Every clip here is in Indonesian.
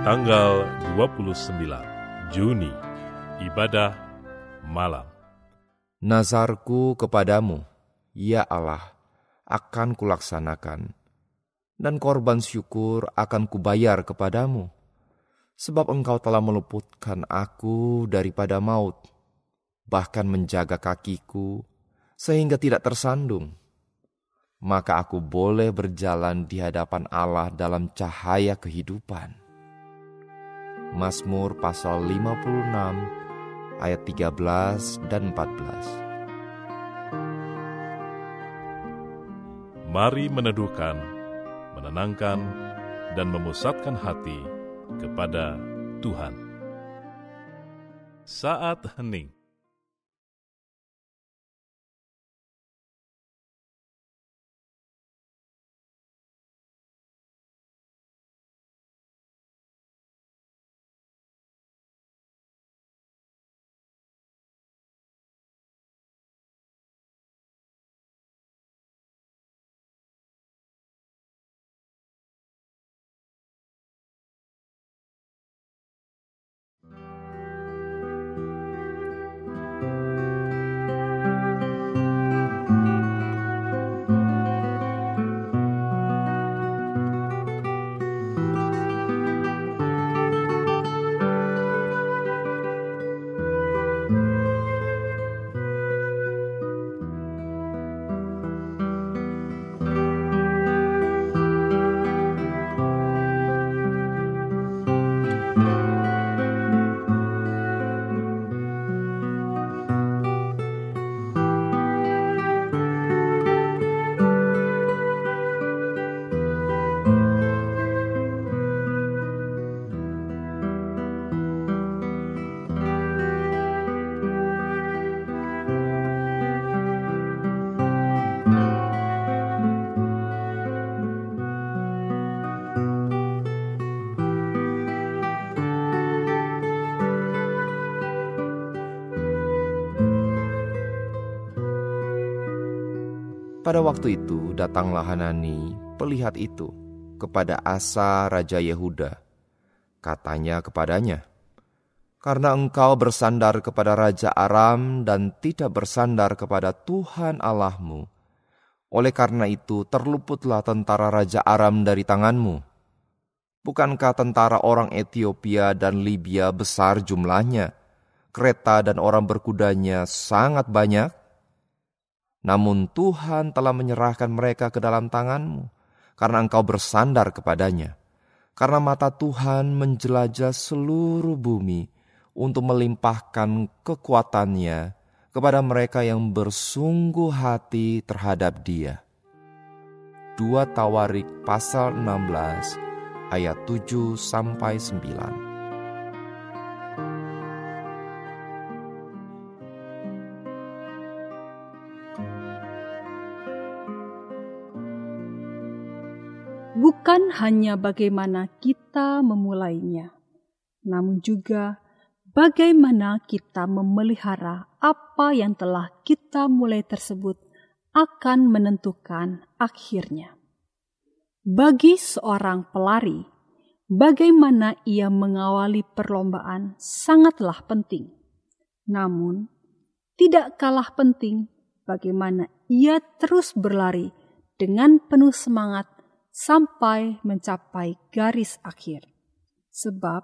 tanggal 29 Juni, ibadah malam. Nazarku kepadamu, ya Allah, akan kulaksanakan, dan korban syukur akan kubayar kepadamu, sebab engkau telah meluputkan aku daripada maut, bahkan menjaga kakiku, sehingga tidak tersandung. Maka aku boleh berjalan di hadapan Allah dalam cahaya kehidupan. Mazmur pasal 56 ayat 13 dan 14. Mari meneduhkan, menenangkan, dan memusatkan hati kepada Tuhan. Saat hening Pada waktu itu datanglah Hanani, pelihat itu, kepada Asa Raja Yehuda. Katanya kepadanya, Karena engkau bersandar kepada Raja Aram dan tidak bersandar kepada Tuhan Allahmu, oleh karena itu terluputlah tentara Raja Aram dari tanganmu. Bukankah tentara orang Ethiopia dan Libya besar jumlahnya? Kereta dan orang berkudanya sangat banyak? Namun Tuhan telah menyerahkan mereka ke dalam tanganmu, karena engkau bersandar kepadanya. Karena mata Tuhan menjelajah seluruh bumi untuk melimpahkan kekuatannya kepada mereka yang bersungguh hati terhadap dia. 2 Tawarik pasal 16 ayat 7 sampai 9. Hanya bagaimana kita memulainya, namun juga bagaimana kita memelihara apa yang telah kita mulai tersebut akan menentukan akhirnya. Bagi seorang pelari, bagaimana ia mengawali perlombaan sangatlah penting. Namun, tidak kalah penting bagaimana ia terus berlari dengan penuh semangat sampai mencapai garis akhir. Sebab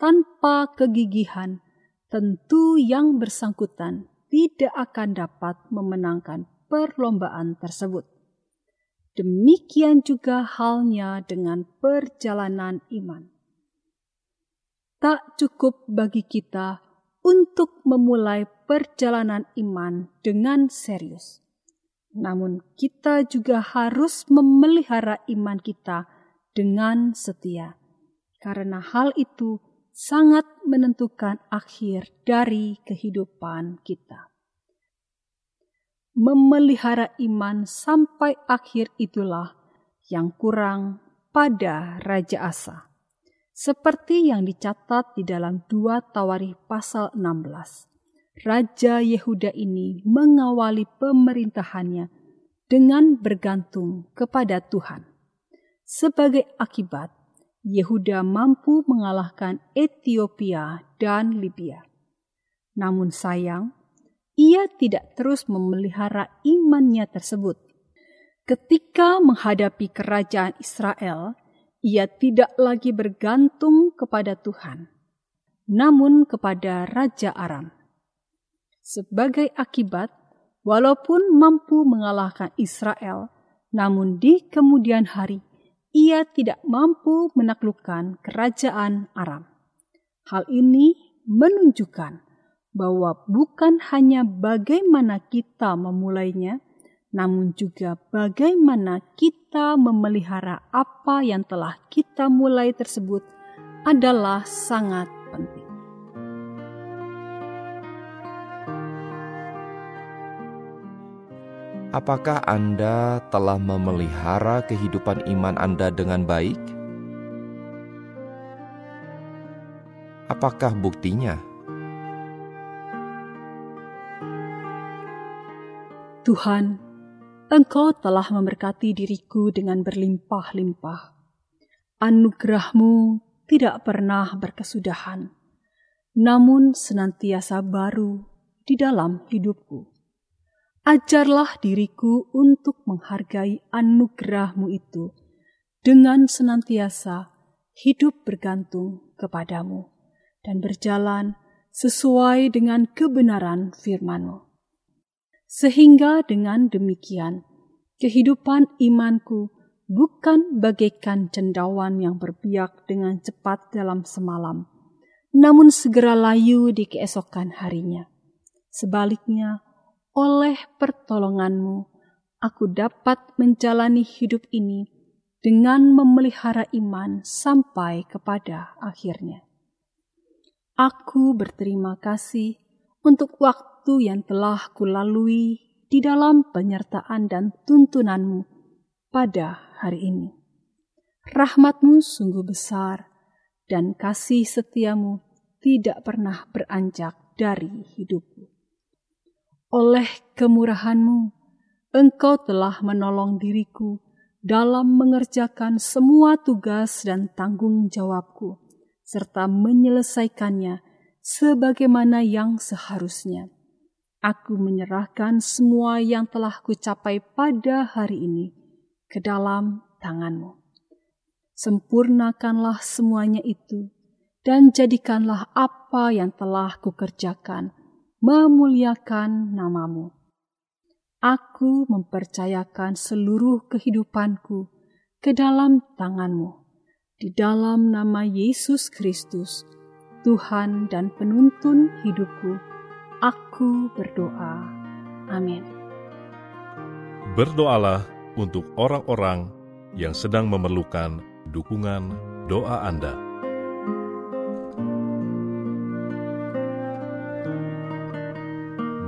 tanpa kegigihan, tentu yang bersangkutan tidak akan dapat memenangkan perlombaan tersebut. Demikian juga halnya dengan perjalanan iman. Tak cukup bagi kita untuk memulai perjalanan iman dengan serius namun kita juga harus memelihara iman kita dengan setia, karena hal itu sangat menentukan akhir dari kehidupan kita. Memelihara iman sampai akhir itulah yang kurang pada Raja Asa. Seperti yang dicatat di dalam dua Tawarikh pasal 16. Raja Yehuda ini mengawali pemerintahannya dengan bergantung kepada Tuhan. Sebagai akibat, Yehuda mampu mengalahkan Ethiopia dan Libya. Namun sayang, ia tidak terus memelihara imannya tersebut. Ketika menghadapi kerajaan Israel, ia tidak lagi bergantung kepada Tuhan, namun kepada Raja Aram. Sebagai akibat, walaupun mampu mengalahkan Israel, namun di kemudian hari ia tidak mampu menaklukkan kerajaan Aram. Hal ini menunjukkan bahwa bukan hanya bagaimana kita memulainya, namun juga bagaimana kita memelihara apa yang telah kita mulai tersebut adalah sangat Apakah Anda telah memelihara kehidupan iman Anda dengan baik? Apakah buktinya? Tuhan, Engkau telah memberkati diriku dengan berlimpah-limpah. Anugerahmu tidak pernah berkesudahan, namun senantiasa baru di dalam hidupku. Ajarlah diriku untuk menghargai anugerahmu itu dengan senantiasa hidup bergantung kepadamu dan berjalan sesuai dengan kebenaran firmanmu. Sehingga dengan demikian, kehidupan imanku bukan bagaikan cendawan yang berbiak dengan cepat dalam semalam, namun segera layu di keesokan harinya. Sebaliknya, oleh pertolonganmu, aku dapat menjalani hidup ini dengan memelihara iman sampai kepada akhirnya. Aku berterima kasih untuk waktu yang telah kulalui di dalam penyertaan dan tuntunanmu pada hari ini. Rahmatmu sungguh besar dan kasih setiamu tidak pernah beranjak dari hidupku. Oleh kemurahanmu, engkau telah menolong diriku dalam mengerjakan semua tugas dan tanggung jawabku, serta menyelesaikannya sebagaimana yang seharusnya. Aku menyerahkan semua yang telah kucapai pada hari ini ke dalam tanganmu. Sempurnakanlah semuanya itu, dan jadikanlah apa yang telah kukerjakan memuliakan namamu. Aku mempercayakan seluruh kehidupanku ke dalam tanganmu. Di dalam nama Yesus Kristus, Tuhan dan penuntun hidupku, aku berdoa. Amin. Berdoalah untuk orang-orang yang sedang memerlukan dukungan doa Anda.